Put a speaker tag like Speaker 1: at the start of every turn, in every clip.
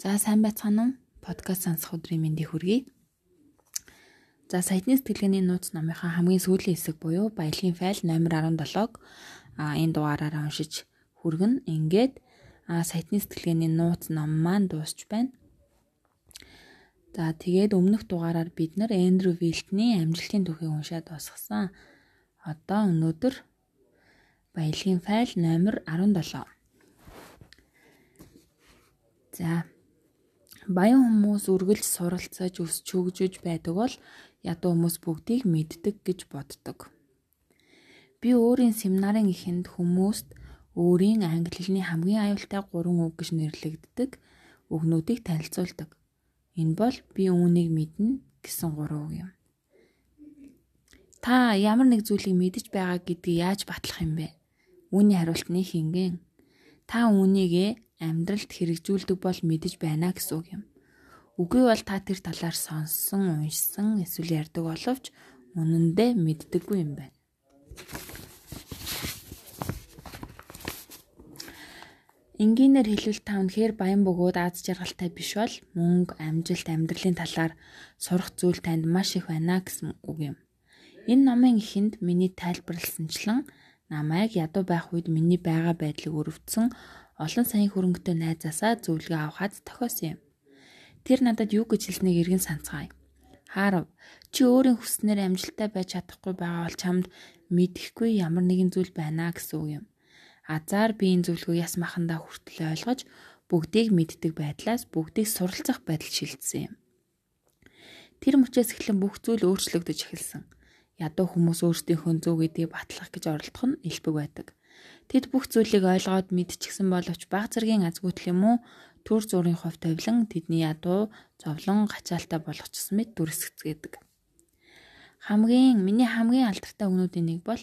Speaker 1: За сайн байцгаана уу? Подкаст сонсох өдрийн мэндийг хүргэе. За саяны сэтгэлгээний нууц номынхаа хамгийн сүүлийн хэсэг буюу баялагын файл номер 17-г а энэ дугаараараа уншиж хүргэн. Ингээд а саяны сэтгэлгээний нууц ном маань дуусч байна. За тэгээд өмнөх дугаараар бид нар Эндрю Вилтний амжилтын түүхийг уншаад дуусгасан. Одоо өнөөдөр баялагын файл номер 17. За Баян хүмүүс үргэлж суралцаж өсч хөгжөж байдаг бол ядуу хүмүүс бүгдийг мэддэг гэж боддог. Би өөрийн семинарын эхэнд хүмүүст өөрийн англи хэлний хамгийн аюултай 3 үг гэж нэрлэгддэг үгнүүдийг танилцуулдаг. Энэ бол би үүнийг мэднэ гэсэн 3 үг юм. Та ямар нэг зүйлийг мэдэж байгаа гэдгийг яаж батлах юм бэ? Үүний хариулт нь хингэн. Та үүнийг амьдралд хэрэгжүүлдэг бол мэдэж байна гэсэн үг юм. Үгүй бол та тэр талаар сонссон, уншсан, эсвэл ярьдаг боловч үнэндээ мэддэггүй юм байна. Энгийнээр хэлвэл та үнэхээр баян бөгөөд аз жаргалтай биш бол мөнгө, амжилт, амьдралын талаар сурах зүйл танд маш их байна гэсэн үг юм. Энэ номын эхэнд миний тайлбарласанчлан намайг ядуу байх үед миний байгаа байдлыг өрөвдсөн олон саяын хөрөнгөтэй найзаасаа зөвлөгөө авахад тохиосон юм. Тэр надад юу гэж хэлснийг эргэн санацгаая. Хаарав. Чи өөрийн хүснээр амжилттай байж чадахгүй байгаа бол чамд мэдэхгүй ямар нэгэн зүйл байна гэсэн үг юм. Азар би энэ зөвлөгөө яс махандаа хүртэл ойлгож бүгдийг мэддэг байдлаас бүгдийг суралцах байдал шилжсэн юм. Тэр мөчөөс эхлэн бүх зүйл өөрчлөгдөж эхэлсэн. Ядуу хүмүүс өөрсдийнхөө зөв гэдгийг батлах гэж оролдох нь элбэг байдаг. Тэд бүх зүйлийг ойлгоод мэдчихсэн боловч баг зэргийн азгүйтэл юм уу төр зургийн хувь тавилан тэдний ядуу зовлон гачаалтай болгочихсон мэт дүрсгцгээдэг. Хамгийн миний хамгийн алдартай өгнүүдийн нэг бол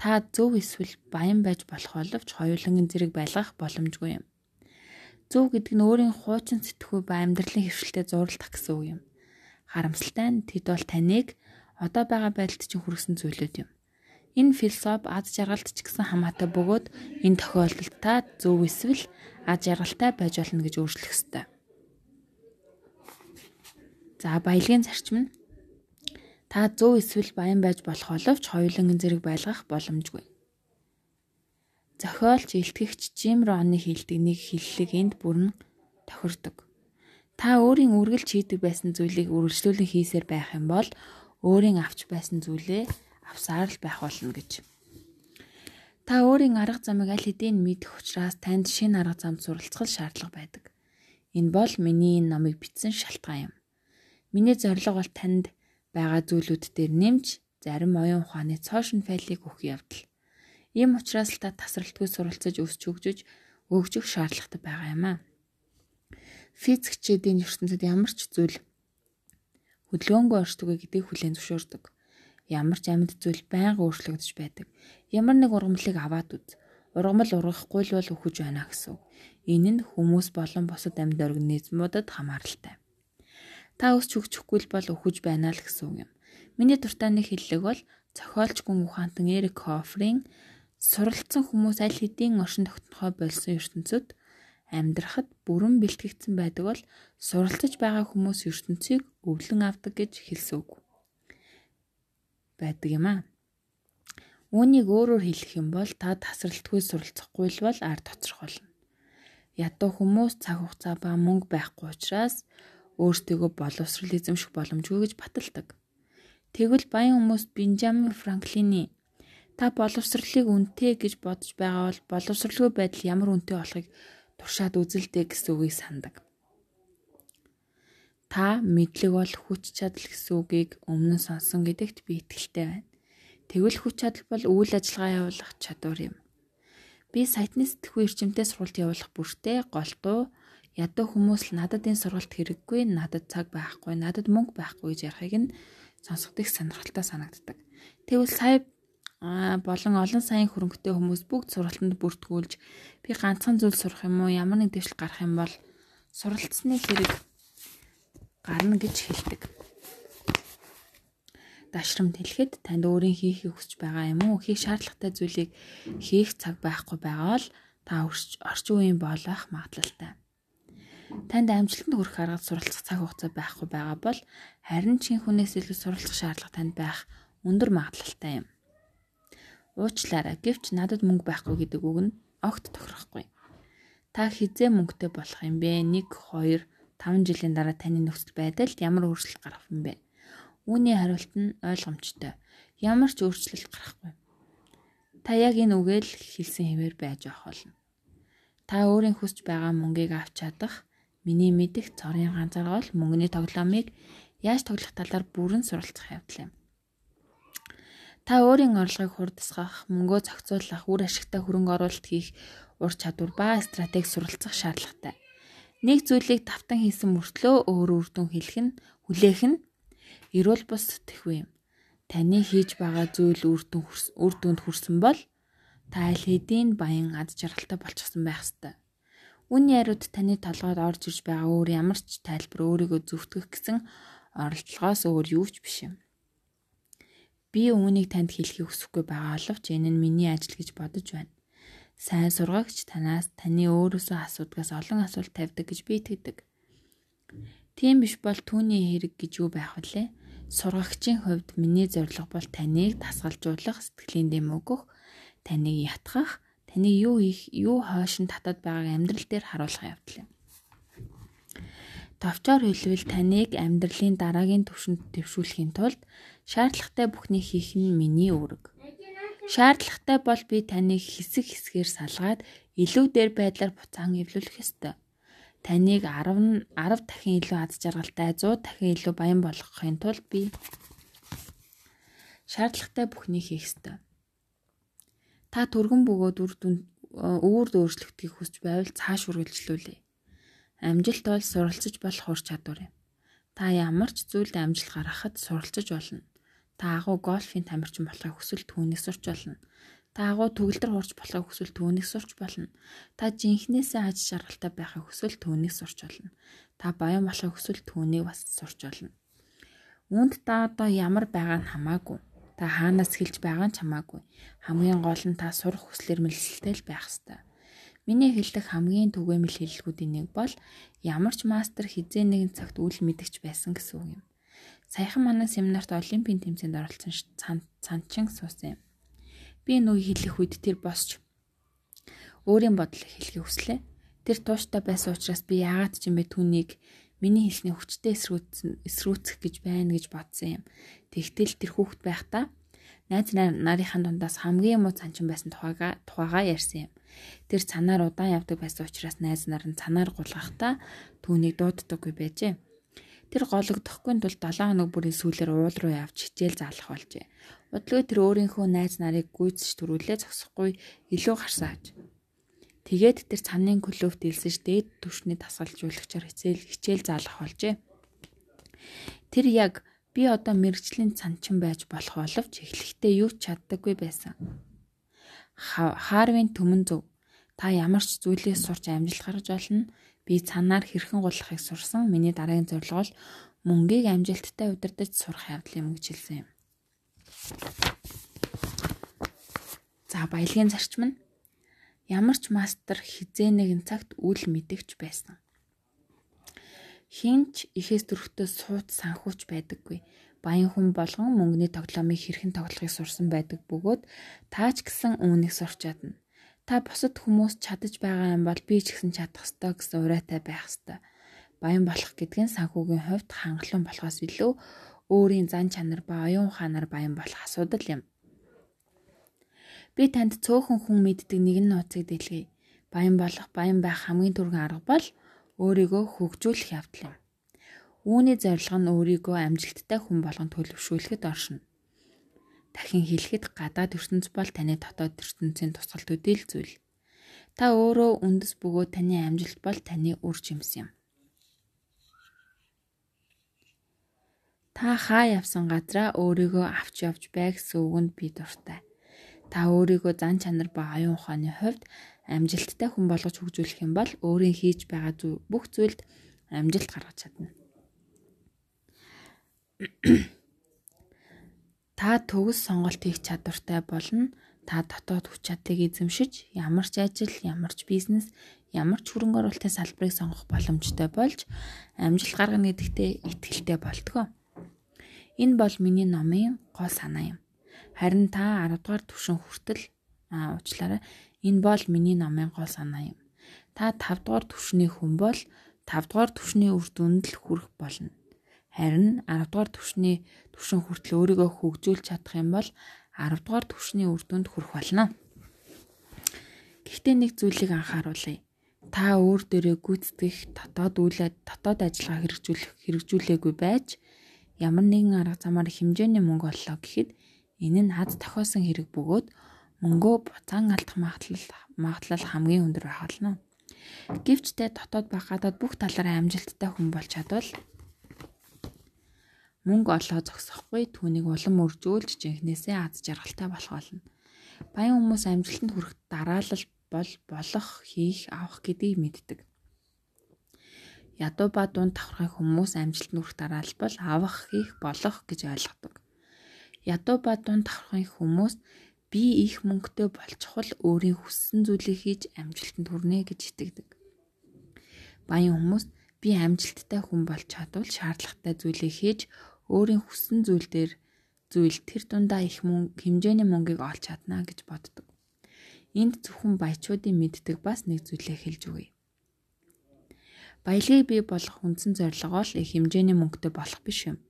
Speaker 1: та зөв эсвэл баян байж болох боловч хоёулангийн зэрэг байлгах боломжгүй юм. Зөв гэдэг нь өөрийн хуучин сэтгхүй ба амьдралын хөвшилтэд зурлах гэсэн үг юм. Харамсалтай нь тэд бол таныг одоо байгаа байдалд чинь хүргэсэн зүйлүүд юм. Энэ философи аз жаргалт ч гэсэн хамаатай бөгөөд энэ тохиолдолд та зөв эсвэл аз жаргалтай байж болно гэж өөрчлөх ёстой. За баялагын зарчим нь та зөв эсвэл баян байж болох боловч хоёулангийн зэрэг байлгах боломжгүй. Зохиолч илтгэгч Жим Роны хэлдэг нэг хиллэг энд бүрэн тохирдог. Та өөрийн үргэлж хийдэг байсан зүйлийг үргэлжлүүлэн хийсээр байх юм бол өөрийн авч байсан зүйлээ авсаар л байх болно гэж. Та өөрийн арга замыг аль хэдийн мэдэх учраас танд шинэ арга замд суралцах шаардлага байдаг. Энэ бол миний энэ номыг бичсэн шалтгаан юм. Миний зорилго бол танд байгаа зүйлүүд дээр нэмж зарим оюун ухааны цоошин файлыг өгөх явдал. Ийм учраас л та тасралтгүй суралцаж өсч хөгжиж өгжих шаардлагатай байгаа юм аа. Физикчдийн ертөнцид ямар ч зүйл хөдөлгөөнгүй оршдоггүй гэдгийг хүлээн зөвшөөрдөг ямар ч амьд зүйл байнга өөрчлөгдөж байдаг. Ямар нэг ургамлыг аваад үз. Ургамал ургахгүй л бол өхөж байна гэсэн. Энэ нь хүмүүс болон бусад амьд организмуудад хамааралтай. Та өсч хөгжихгүй л бол өхөж байна л гэсэн юм. Миний дуртай нэг хэллэг бол зохиолч гүн ухаантан Эрик Хофрийн суралцсан хүмүүс аль хэдийн оршин тогтнохоо болсон ертөнцид амьдрахад бүрэн бэлтгэгдсэн байдаг бол суралцж байгаа хүмүүс ертөнцийг өвлөн авдаг гэж хэлсэн үг байдаг юм аа. Үүнийг өөрөөр хэлэх юм бол та тасралтгүй суралцахгүй л бол ард тоцрох болно. Ядуу хүмүүс цаг хугацаа ба мөнгө байхгүй учраас өөртөө боловсрал эзэмших боломжгүй гэж баталдаг. Тэгвэл баян хүмүүс Бенджамин Франклины та боловсролыг үнэтэй гэж бодож байгаа бол боловсралгүй байдал ямар үнэтэй болохыг туршаад үзэлтэй гэсэн үгийг сандаг. Та мэдлэг бол хүч чадал гэсэн үгийг өмнө нь сонсон гэдэгт би итгэлтэй байна. Тэгвэл хүч чадал бол үйл ажиллагаа явуулах чадвар юм. Би сайтны сэтгхүү эрчимтэй сургалт явуулах бүртээ голдуу ядуу хүмүүс л надад энэ сургалт хэрэггүй, надад цаг байхгүй, надад мөнгө байхгүй гэж ярихыг нь сонсоход их сонирхолтой санагддаг. Тэгвэл сая болон олон саяын хөрөнгөтэй хүмүүс бүгд сургалтанд бүртгүүлж би ганцхан зүйл сурах юм уу, ямар нэг дэвшил гарах юм бол суралцсны хэрэг гарна гэж хэлдэг. Дашрамд хэлэхэд танд өөрийн хийхийг хүсэж байгаа юм уу? Хийх шаардлагатай зүйлийг хийх цаг байхгүй байгаа бол та орчин үеийн болох магадлалтай. Танд амжилтанд хүрэх арга суралцах цаг хугацаа байхгүй байгаа бол харин чин хүнээс илүү суралцах шаардлага танд байх өндөр магадлалтай юм. Уучлаарай. Гэвч надад мөнгө байхгүй гэдэг үг нь огт тохирохгүй. Та хизээ мөнгөтэй болох юм бэ? 1 2 5 жилийн дараа таны нөхцөл байдалд ямар өөрчлөлт гарах юм бэ? Үүний хариулт нь ойлгомжтой. Ямар ч өөрчлөлт гарахгүй. Та яг энэ үгээл хэлсэн хэвээр байж авах болно. Та өөрийн хүсэж байгаа мөнгийг авч чадах миний мэдих цорын ганцаараа бол мөнгөний тоглоомыг яаж тоглох талаар бүрэн суралцах явдал юм. Та өөрийн орлогыг хурдсгах, мөнгөө зохицуулах, үр ашигтай хөрөнгө оруулалт хийх ур чадвар ба стратеги суралцах шаардлагатай. Нэг зүйлийг давтан хийсэн мөртлөө өөр үр дүн хэлэх нь хүлээх нь эрүүл бус тэхвэ юм. Таны хийж байгаа зүйл үр дүн үр дүнд хүрсэн бол та аль хэдийн баян ад жаргалтай болчихсон байх ёстой. Үүний хариуд таны толгойд орж ирж байгаа өөр ямар ч тайлбар өөрийгөө зөвтгөх гэсэн оролдлогоос өөр юу ч биш юм. Би үүнийг танд хэлхийг хүсэхгүй байгаа боловч энэ нь миний ажил гэж бодож байна. Сайн сургагч танаас таны өөрөөсөө асуудгаас олон асуулт тавьдаг гэж би итгэдэг. Тийм биш бол түүний хэрэг гэж юу байх вүлээ? Сургагчийн хувьд миний зорилго бол таныг тасгалжуулах, сэтгэлийн дэм өгөх, таныг ятгах, таны юу их, юу хойш нь татад байгааг амьдрал дээр харуулах явдал юм. Товчоор хэлвэл таныг амьдралын дараагийн түвшинд дэвшүүлэхийн тулд шаардлагатай бүхнийг хийх нь миний үүрэг. Шаардлагатай бол би таныг хэсэг хэсгээр салгаад илүү дээр байдлаар буцаан эвлүүлэх ёстой. Таныг 10 10 дахин илүү аз жаргалтай 100 дахин илүү баян болгохын тулд би шаардлагатай бүхнийг хийх ёстой. Та түргэн бөгөөд үр дүн өвөр өөрчлөгдөхийг хүсч байвал цааш үргэлжлүүлээ. Амжилт бол суралцж болох ур чадвар юм. Та ямар ч зүйлд амжилт гаргахад суралцж болно. Та агуу гольфийн тамирчин болохыг хүсвэл түүнийг сурч болно. Та агуу төгөлдөр хурж болохыг хүсвэл түүнийг сурч болно. Та жинхнээсээ аж шаргалтай байхыг хүсвэл түүнийг сурч болно. Та баян болохыг хүсвэл түүнийг бас сурч болно. Үүнд та одоо ямар байгаа нь хамаагүй. Та хаанаас хэлж байгаа нь хамаагүй. Хамгийн гол нь та сурах хүслэр мэлсэлтэй л байх ёстой. Миний хэлдэг хамгийн түгээмэл хэллэгүүдийн нэг бол ямар ч мастер хизээ нэгэн цагт үл мэдгч байсан гэсэн үг юм. Саяхан манай семинарт олимпийн тэмцээнд оролцсон цанчин суусан юм. Би нүг хэлэх үед тэр босч өөрийн бодлыг хэлхийг хүслээ. Тэр тууштай байсан учраас би яагаад ч юм бэ түүнийг миний хэлсний хүчтэй эсрүүцэх гэж байна гэж бодсон юм. Тэгтэл тэр хүүхэд байхдаа найз нарынхаа дундаас хамгийн муу цанчин байсан тухайга тухайга ярьсан юм. Тэр цанаар удаан явдаг байсан учраас найз нар нь цанаар гулгахдаа түүнийг дууддаггүй байжээ. Тэр гологдохгүй тул 7 хоног бүрийн сүүлээр уул руу явж хичээл заалах болжээ. Удалгүй тэр өөрийнхөө найз нарыг гүйцэж төрүүлээ зогсохгүй илүү гарсан аж. Тэгээд тэр цанын клубт илсэж дээд түвшний тасгалжуулагчаар хичээл хичээл заалах болжээ. Тэр яг би одоо мэрэгжлийн цанчин байж болох боловч эхлэхдээ юу ч чаддаггүй байсан. Харвин төмөн зөв. Та ямар ч зүйлээс сурч амжилт гаргаж болно. Би цанаар хэрхэн гулахыг сурсан. Миний дараагийн зорилго бол мөнгийг амжилттай удирдах сурах явдал юм гэж хэлсэн юм. За баялагын зарчим нь ямар ч мастер хизээ нэгэн цагт үл мэдэгч байсан. Хинч ихээс төрөхтөө сууд санхүүч байдаггүй. Баян хүн болгон мөнгөний тоглоомыг хэрхэн тоглохыг сурсан байдаг бөгөөд таач гэсэн үүнийг сурч чадна. Та бусад хүмүүс чадаж байгаа юм бол би ч гэсэн чадах ёстой гэсэн урайтай байх ёстой. Баян болох гэдэг нь санхүүгийн хувьд хангалуун болохоос илүү өөрийн зан чанар ба оюун ухаанаар баян болох асуудал юм. Би танд цөөхөн хүн мэддэг нэгэн нууцыг дэлгэе. Баян болох, баян байх хамгийн түргэн арга бол өөрийгөө хөгжүүлэх явдал юм. Үүний зорилго нь өөрийгөө амжилттай хүн болгон төлөвшүүлэхэд оршино. Дахин хэлэхэд гадаад ертөнц бол таны дотоод ертөнцийн тусгал төдийл зүйл. Та өөрөө үндэс бөгөөд таны амжилт бол таны үр жимс юм. Та хаа явсан газраа өөрийгөө авч явж бай гэсэн үгэнд би дуртай. Та өөрийгөө зан чанар ба оюун ухааны хувьд амжилттай хүн болгож хөгжүүлэх юм бол өөрийн хийж байгаа бүх зүйлд амжилт гаргаж чадна. Та төгс сонголт хийх чадвартай болно. Та дотоод хүч чадлыг эзэмшиж ямар ч ажил, ямар ч бизнес, ямар ч хөрөнгө оруулалтын салбарыг сонгох боломжтой болж амжилт гаргана гэдэгтээ итгэлтэй болтгоо. Энэ бол миний номын гол санаа юм. Харин та 10 дугаар түвшин хүртэл аа уучлаарай. Энэ бол миний номын гол санаа юм. Та 5 дугаар түвшний хүн бол 5 дугаар түвшний үр дүнд л хүрэх болно. Харин 10 дугаар түвшний түвшин хүртэл өөрийгөө хөгжүүлж чадах юм бол 10 дугаар түвшний үр дүнд хүрэх болно. Гэхдээ нэг зүйлийг анхааруулъя та өөр дээрээ гүйцэтгэх дотоод үйлээ дотоод ажиллагаа хэрэгжүүлэх хэрэгжүүлээгүй байж ямар нэгэн арга замаар хэмжээний мөнгө оллоо гэхэд энэ нь хад тохиосон хэрэг бөгөөд мөнгөө буцаан алдах магадлал магадлал хамгийн өндөр байх болно. Гэвч тэ дотоод ба гадаад бүх талаараа амжилттай хүн болж чадвал мөнгө олоо зогсохгүй түүнийг улам өржүүлж жинхнээсээ аз жаргалтай болох болно. Баян хүмүүс амжилтанд хүрэх дараалал бол болох, хийх, авах гэдгийг мэддэг. Ядуу ба дунд давхрын хүмүүс амжилт нүрэх дараалбал авах, хийх, болох гэж ойлгодог. Ядуу ба дунд давхрын хүмүүс би их мөнгөтэй болчихвол өөрийн хүссэн зүйлийг хийж амжилтанд хүрнэ гэж итгэдэг. Баян хүмүүс би амжилттай хүн болж чадвал шаардлагатай зүйлийг хийж өөрийн хүссэн зүйл дээр зүйл тэр дундаа их мөнгө хэмжээний мөнгийг олж чадна гэж боддог. Энд зөвхөн баячуудын мэддэг бас нэг зүйлээ хэлж өгье. Баялагийг бий болгох үндсэн зорилгоо л их хэмжээний мөнгөтэй болох биш юм.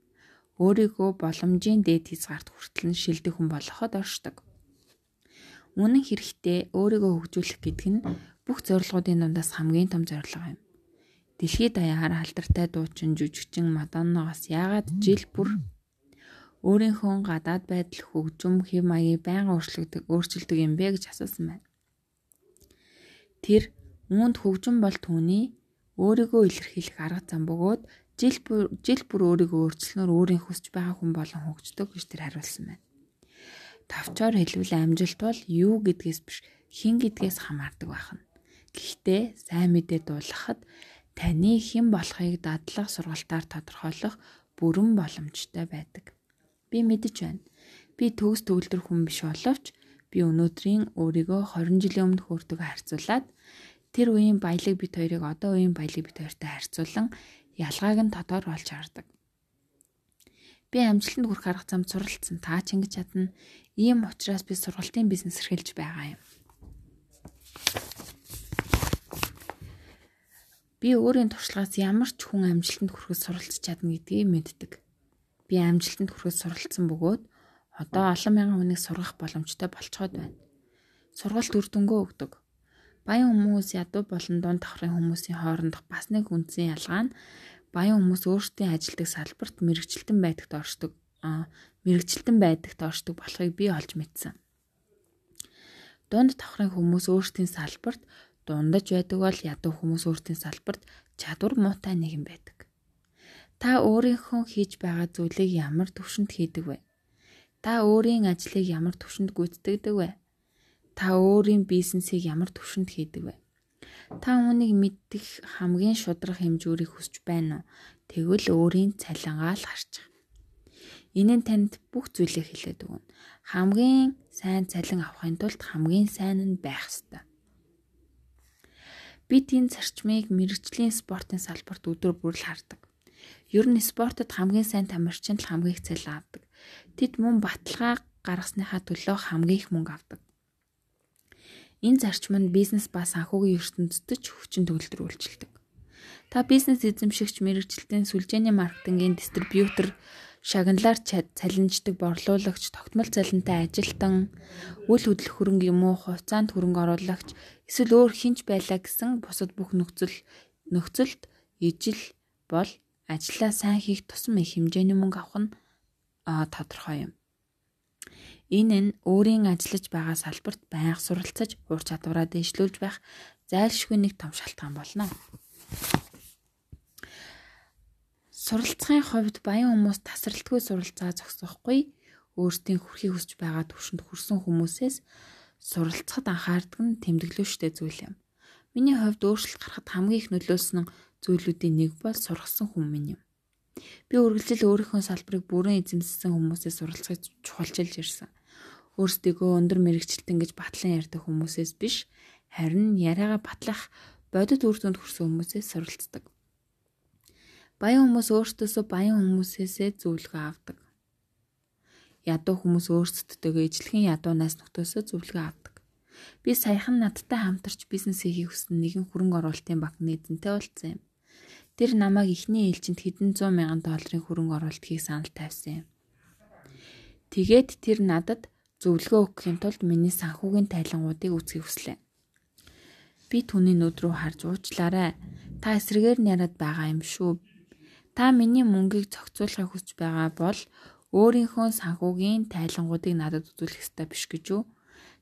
Speaker 1: Өөрийгөө боломжийн дээд хязгаарт хүртэл нь шилдэг хүн болоход оршдог. Үнэн хэрэгтээ өөрийгөө хөгжүүлэх гэдэг нь бүх зорилгоудын дундаас хамгийн том зорилго юм. Дэлхийд даяар алдартай дуучин жүжигчин Мадонногоос яагаад жил бүр өөрийнхөө гадаад байдал хөгжим хэв маягийг байнга өөрчлөгдөг өөрчилдөг юм бэ гэж асуусан байна. Тэр үүнд хөгжим бол түүний өөрийгөө илэрхийлэх арга зам бөгөөд жил бүр жил бүр өөрийгөө өөрчлөнөөр өөрийн хүсэж байгаа хүн болон хөгждөг гэж тэр хариулсан байна. Тавчаар хэлвэл амжилт бол юу гэдгээс биш хин гэдгээс хамаардаг байна. Гэхдээ сайн мэдээ дуулахад таны хэн болохыг дадлах сургалтаар тодорхойлох бүрэн боломжтой байдаг. Би мэдэж байна. Би төгс төгөлдөр хүн биш боловч би өнөөдрийн өөрийгөө 20 жилийн өмнө хөөртөг харьцуулаад тэр үеийн баялаг бит хоёрыг одоо үеийн баялаг бит хоёртой харьцуулан ялгааг нь тодор олж хардаг. Би амжилтанд хүрэх арга зам суралцсан. Та ч ингэж чадна. Ийм учраас би сургалтын бизнес эрхэлж байгаа юм. Би өөрийн туршлагаас ямар ч хүн амжилтанд хүрэхэд суралцж чадна гэдгийг мэддэг би амжилтанд хүрэхэд суралцсан бөгөөд одоо олон мянган хүнийг сургах боломжтой болцоод байна. Сургалт үр дүнгөө өгдөг. Баян хүмүүс ядуу болон дунд давхрын хүмүүсийн хоорондох бас нэг үндсэн ялгаа нь баян хүмүүс өөрсдийн ажилдаг салбарт мэрэгчлэн байдагт оршдог. Аа мэрэгчлэн байдагт оршдог болохыг би олж мэдсэн. Дунд давхрын хүмүүс өөрсдийн салбарт дундаж байдаг бол ядуу хүмүүс өөрсдийн салбарт чадвар муутай нэгэн байдаг. Та өөрийнхөө хийж байгаа зүйлийг ямар төвшөнд хийдэг вэ? Та өөрийн ажлыг ямар төвшөнд гүйцэтгэдэг вэ? Та өөрийн бизнесийг ямар төвшөнд хийдэг вэ? Та үүнийг мэддэг хамгийн шудраг хэмжүүрийг хүсэж байна уу? Тэгвэл өөрийн цалингаа л харчих. Энэ нь танд бүх зүйлийг хэлээд өгнө. Хамгийн сайн цалин авахын тулд хамгийн сайн нь байх ёстой. Бид энэ зарчмыг мэрэгжлийн спортын салбарт өдөр бүр л хардаг. Ер нь спортод хамгийн сайн тамирчин л хамгийн их цалин авдаг. Тэд мөн баталгаа гаргасныхаа төлөө хамгийн их мөнгө авдаг. Энэ зарчим нь бизнес ба санхүүгийн ертөнцид ч хүчин төгөлдөр үйлчилдэг. Та бизнес эзэмшигч мэрэгчлэлтийн сүлжээний маркетингийн дистрибьютор, шагналаар цалинждаг борлуулагч, тогтмол цалинтай ажилтан, үйл хөдлөх хөрөнгө юм уу, хувьцаанд хөрөнгө оруулагч, эсвэл өөр хинч байлаа гэсэн бусад бүх нөхцөл нөхцөлд ижил бол ажлаа сайн хийх тусам их хэмжээний мөнгө авах нь тодорхой юм. Энэ нь өөрийн ажиллаж байгаа салбарт байнга суралцаж, ур чадвараа дэвшлүүлж байх зайлшгүй нэг том шалтгаан болно. Суралцахын хувьд баян хүмүүс тасралтгүй суралцаа зогсохгүй өөрсдийн хүрхийг хүсэж байгаа төвшөнд хүрсэн хүмүүсээс суралцахад анхаардаг нь тэмдэглэвчтэй зүйл юм. Миний хувьд өөрчлөлт гарахад хамгийн их нөлөөсөн нь зүйлүүдийн нэг бол сургасан хүн минь юм. Би үргэлжил өөрийнхөө салбарыг бүрэн эзэмссэн хүмүүсээс суралцахыг чухалчилж ирсэн. Өөрсдийгөө өндөр мэрэгчлэлтэн гэж батлан ярьдаг хүмүүсээс биш, харин яриагаа батлах бодит үр дүнд хүрсэн хүмүүсээс суралцдаг. Баян хүмүүс өөртөөсөө баян хүмүүсээсээ зөвлөгөө авдаг. Ядуу хүмүүс өөрсдөдөө ижлэхэн ядуунаас нөтөөсөө зөвлөгөө авдаг. Би саяхан надтай хамтарч бизнес хийхийг хүссэн нэгэн хөрөнгө оруулалтын банкны эзэнтэй уулзсан юм. Тэр намайг эхний ээлжинд хэдэн зуун мянган долларын хөрөнгө оруулалт хийх санал тавьсан юм. Тэгээд тэр надад зөвлөгөө өгөхийн тулд миний санхүүгийн тайлангуудыг үзхийг хүслээ. Би түүний нүд рүү харж уучлаарай. Та эсрэгээр нараад байгаа юм шүү. Та миний мөнгийг зохицуулахыг хүсэж байгаа бол өөрийнхөө санхүүгийн тайлангуудыг надад үзүүлэх ёстой биш гэж юу?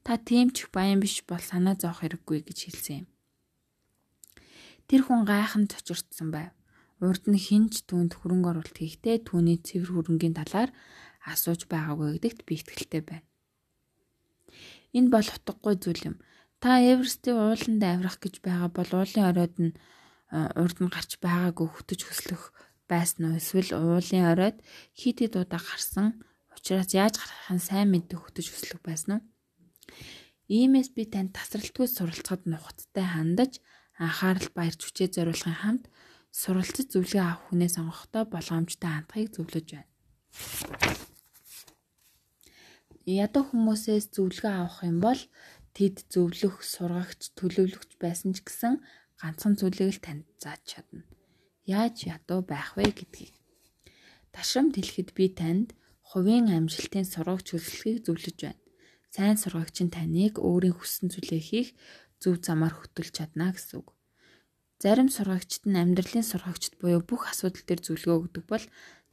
Speaker 1: Та тийм ч их баян биш бол санаа зовох хэрэггүй гэж хэлсэн юм. Тэр хүн гайханд цочирдсан байв. Урд нь хинч түүнд хөрөнгө оруулалт хийхдээ түүний цэвэр хөрөнгийн талаар асууж байгаагүй гэдэгт би итгэлтэй байна. Энэ бол утгагүй зүйл юм. Та Эверестийн ууланд авирах гэж байгаа бол уулын оройд нь урд нь гарч байгаагүй хөтөж хөслөх байсан уу эсвэл уулын оройд хит хит удаа гарсан учраас яаж гарахын сайн мэддэг хөтөж хөслөх байсан уу? Иймээс би танд тасралтгүй суралцахад нухацтай хандаж анхаарал баярч хүчээ зориулахын хамт суралцж зөвлөгөө авах хүнээ сонгохдоо болгоомжтой хандахыг зөвлөж байна. Ядуу хүмүүсээс зөвлөгөө авах юм бол тэд зөвлөх, сургагч, төлөвлөгч байсан ч гэсэн ганцхан зүйлийг л танд зааж чадна. Яаж ядуу байх вэ гэдгийг. Ташрамт хэлэхэд би танд хувийн амжилтын сургагч хөсөлгийг зөвлөж байна сайн сургагч нь таныг өөрийн хүссэн зүйлээ хийх зөв замаар хөтөлж чадна гэсэн үг. Зарим сургагчид нь амьдралын сургагчид буюу бүх асуудал дээр зөвлөгөө өгдөг бол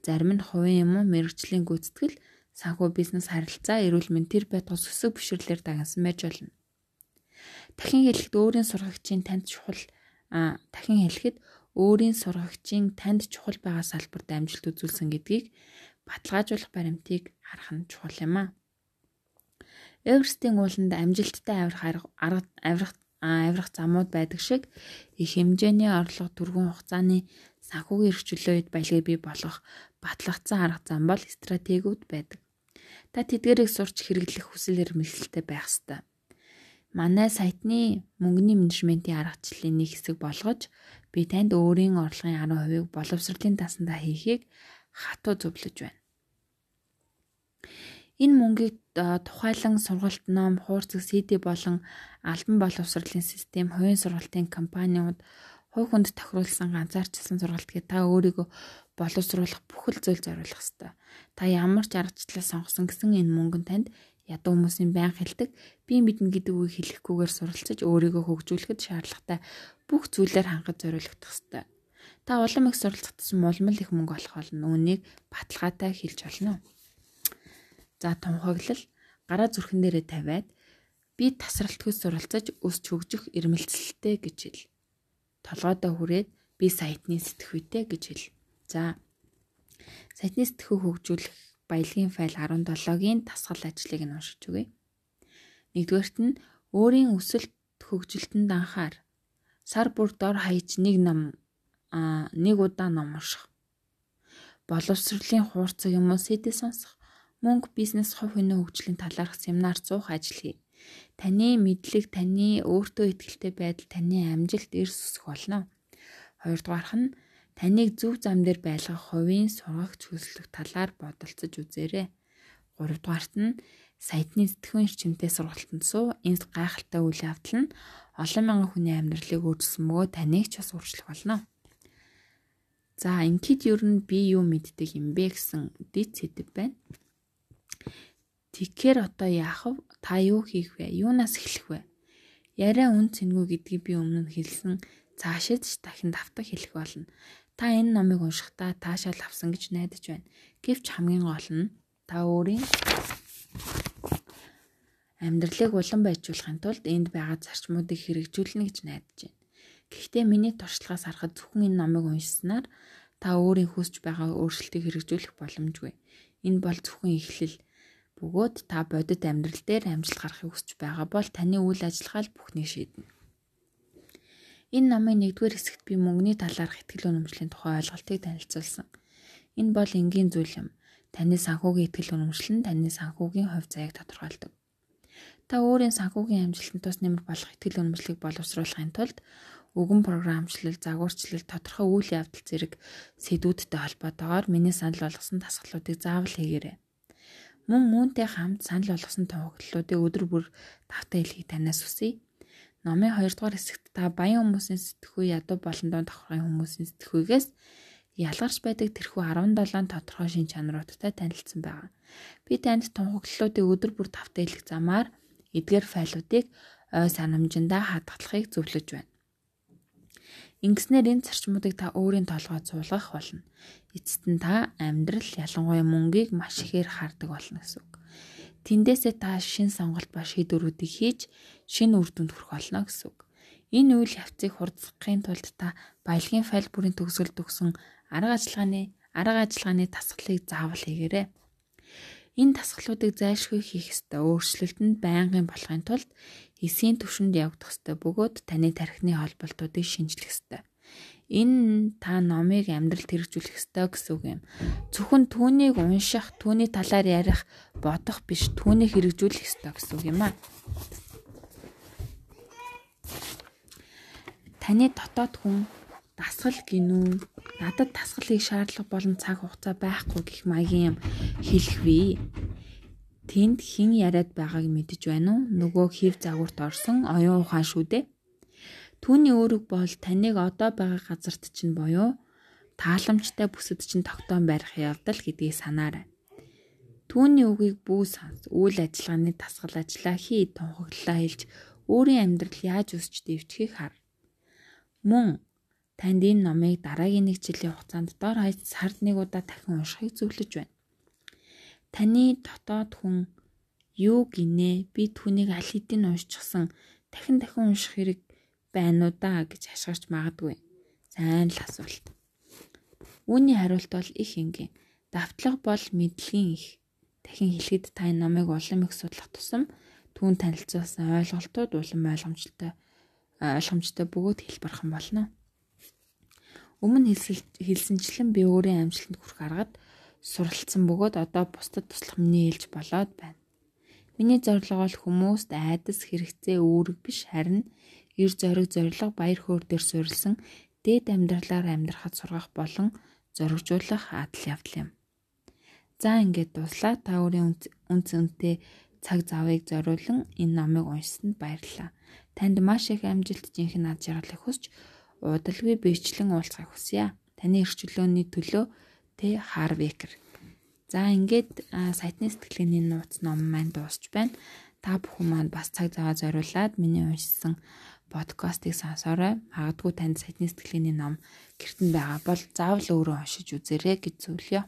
Speaker 1: зарим нь хувийн юм уу мэрэгжлийн гүйцэтгэл, санхүү бизнес харилцаа, эрүүл мэнд тэр байтугай өсөг бишрлэр дагнасан байж болно. Дахин хэлэхэд өөрийн сургагчийн танд чухал дахин хэлэхэд өөрийн сургагчийн танд чухал байгаа салбарт амжилт үзүүлсэн гэдгийг баталгаажуулах баримтыг харах нь чухал юм аа. Эверестийн ууланд амжилттай авирах арга авирах авирах замууд байдаг шиг их хэмжээний орлого түргэн хугацааны санхүүгийн эрхчлөө үед баялагийг бий болгох батлагдсан арга зам бол стратегиуд байдаг. Та тэдгэрийг сурч хэрэглэх хүсэл эрмэлзэлтэй байх ёстой. Манай сайтны мөнгөний менежментийн аргачлалын нэг хэсэг болгож би танд өөрийн орлогын 10%-ийг боловсролын тасандаа хийхийг хатуу зөвлөж байна. Энэ мөнгийг тухайлан сургалт ном, хуурцаг CD болон албан боловсролын систем, хувийн сургалтын компаниуд хувь хүнд тохируулсан ганцаарчилсан сургалт гэдэг та өөрийгөө боловсруулах бүхэл зүйл зориулах ёстой. Та ямар ч аргачлал сонгосон гэсэн энэ мөнгөнд танд ядуу хүмүүсийн байн хэлдэг би мэднэ гэдэг үгийг хэлэхгүйгээр суралцаж өөрийгөө хөгжүүлэхэд шаардлагатай бүх зүйлээр хангаж зориулагдах ёстой. Та улам их суралцах тусам улам их мөнгө олох болно. Үүнийг баталгаатай хэлж болно. За тунхаглал гараа зүрхэн дээрээ тавиад би тасралтгүй суралцаж өсч хөгжих ирмэлцэлтэй гэж хэл. Толгойдоо хүрээд би сайтны сэтгхүйтэй гэж хэл. За сайтны сэтгхүү хөгжүүлэх баялагын файл 17-гийн тасгал ажлыг нь уншиж үгэй. Нэгдүгээрт нь өөрийн өсөлт хөгжилтөнд анхаар. Сар бүр дор хаяж нэг ном а нэг удаа ном унших. Боловсролын хуурцаг юм уу сэдэ сонсох мөнгө, бизнес, хувь хүний хөгжлийн талаарх семинар зуух ажил хий. Таны мэдлэг, таны өөртөө ихтэй байдал, таны амжилт эрс үсэх болно. Хоёрдугаарх нь таныг зөв зам дээр байлгах хувийн сургагч хөслөх талаар бодолцож үзээрэй. Гуравдугаарт нь сайтны сэтгэхүйн эрчимтэй сургалтанд суу. Энэ гайхалтай үйл явдал нь олон мянган хүний амьдралыг өөрчилсөн бөгөөд таныг ч бас өөрчлөх болно. За ингээд ер нь би юу мэддэг юм бэ гэсэн дэд сэдв байна. Тэгэхээр одоо яах вэ? Та юу хийх вэ? Юунаас эхлэх вэ? Яриа үн цэнгүй гэдгийг би өмнө хэлсэн. Цаашид дахин давтаг хэлэх болно. Та энэ номыг уншихдаа таашаал авсан гэж найдаж байна. Гэвч хамгийн гол нь та өөрийн амьдралыг улам байжуулахын тулд энд байгаа зарчмуудыг хэрэгжүүлнэ гэж найдаж байна. Гэхдээ миний туршлагаас харахад зөвхөн энэ номыг уншсанаар та өөрийн хүсэж байгаа өөрчлөлтийг хэрэгжүүлэх боломжгүй. Энэ бол зөвхөн эхлэл бөгөөд та бодит амьдрал дээр амжилт гарахыг хүсэж байгаа бол таны үйл ажиллагаа л бүхнийг шийднэ. Энэ номын нэгдүгээр хэсэгт би мөнгөний талаарх ихтгэл үнэмшлийн тухай ойлголтыг танилцуулсан. Энэ бол энгийн зүйл юм. Таны санхүүгийн ихтгэл үнэмшил нь таны санхүүгийн хувь заяаг тодорхойлдог. Та өөрийн санхүүгийн амжилтанд тус нэмэр болох ихтгэл үнэмшлийг боловсруулахын тулд өгөн програмчлал, загварчлал, тодорхой үйл явдал зэрэг сэдвүүдтэй холбоотойгоор миний санал болгосон дасгалуудыг заавал хийгээрэй. Мөн үүнтэй хамт санал болгосон тохиолдлуудыг өдөр бүр давтаа хэлхийг танаас хүсье. Номын 2 дугаар хэсэгт та баян хүмүүсийн сэтгхүй ядуу болон дунд давхрын хүмүүсийн сэтгхүйгээс ялгарч байдаг тэрхүү 17 тодорхой шин чанаруудтай танилцсан байгаа. Би танд тунхаглалуудыг өдөр бүр давтаа хэлэх замаар эдгээр файлуудыг ой санамжиндаа хадгалахыг зөвлөж байна. Ингэснээр энэ зарчмуудыг та өөрийн толгойд суулгах болно. Эцэст нь та амьдрал ялангуяа мөнгийг маш ихээр хардаг болно гэсэн үг. Тэндээсээ та шин сонголт ба шийдвэрүүдийг хийж шин үр дүнд хүрэх болно гэсэн үг. Энэ үйл явцыг хурдсахын тулд та баялагын файл бүрийн төгсгөл төгсөн арга ажиллагааны арга ажиллагааны тасгалыг заавал хийгээрэй. Энэ тасгалуудыг зайлшгүй хийх ёстой. Өөрчлөлт нь байнгын болохын тулд эсийн түвшинд явагдах ёстой бөгөөд таны тархины холболтуудыг шинжлэх ёстой. Энэ та номыг амьдралд хэрэгжүүлэх ёстой гэсэн үг юм. Зөвхөн түүнийг унших, түүний талаар ярих, бодох биш, түүнийг хэрэгжүүлэх ёстой гэсэн үг юм аа. Таны дотоод хүн дасгал гинүү надад дасгалыг шаардлага болон цаг хугацаа байхгүй гэх маягийн юм хэлэхвээ. Тэнд хэн яриад байгааг мэдэж байна уу? Нөгөө хев загварт орсон оюун ухаан шүү дээ. Түүний өөрөг бол таныг одоо байгаа газарт чинь боيو тааламжтай бүсэд чинь тогтоон барих явдал гэдгийг санаарай. Түүний үгийг бүү сонс. Үйл ажиллагааны тасгал ажиллаа хий тунхаглалаа хэлж өөрийн амьдрал яаж өсч дэвчхийг хар. Мөн танд энэ номыг дараагийн нэг жилийн хугацаанд дор хаяж сард нэг удаа дахин уншихыг зөвлөж байна. Таны дотоод хүн юу гинэ? Би түүнийг аль хэдийн уншчихсан. Дахин дахин унших хэрэг байна уу да гэж хашгирч магадгүй. Сайн л асуулт. Үүний хариулт бол их энгийн. Давтлага бол мэдлэгийн их. Дахин хэлэхэд та энэ номыг улам их судлах тусам түүн танилцуулсан ойлголтууд улам ойлгомжтой ойлгомжтой бөгөөд хэлбэрхэн болно. Өмнө хэлсэнчлэн би өөрийн амжилтанд хүрэх аргад суралцсан бөгөөд одоо бусдад туслах миний ээлж болоод байна. Миний зорилго бол хүмүүст айдас хэрэгцээ үүрэг биш харин эр зориг зориг баяр хөөр дээр суурилсан дээд амьдралаар амьдрахад сургах болон зоригжуулах адал явдал юм. За ингээд дуслаа та өөрийн үнц үнэтэй цаг завыг зориулан энэ номыг уншсанд баярлалаа. Танд маш их амжилт жинхэнэ ад жаргалыг хүсч удалгүй биечлэн уулзахыг хүсье. Таны эрхчлөөний төлөө Тэ Харвекер. За ингээд сайтны сэтгэлгээний нууц ном маань дуусч байна. Та бүхэн маань бас цаг зав зориулаад миний уншсан подкастыг сонсоорой. Магадгүй танд сайтны сэтгэлгээний ном гэртэн байгаа бол заавал өөрөө уншиж үзээрэй гэж зөвлөё.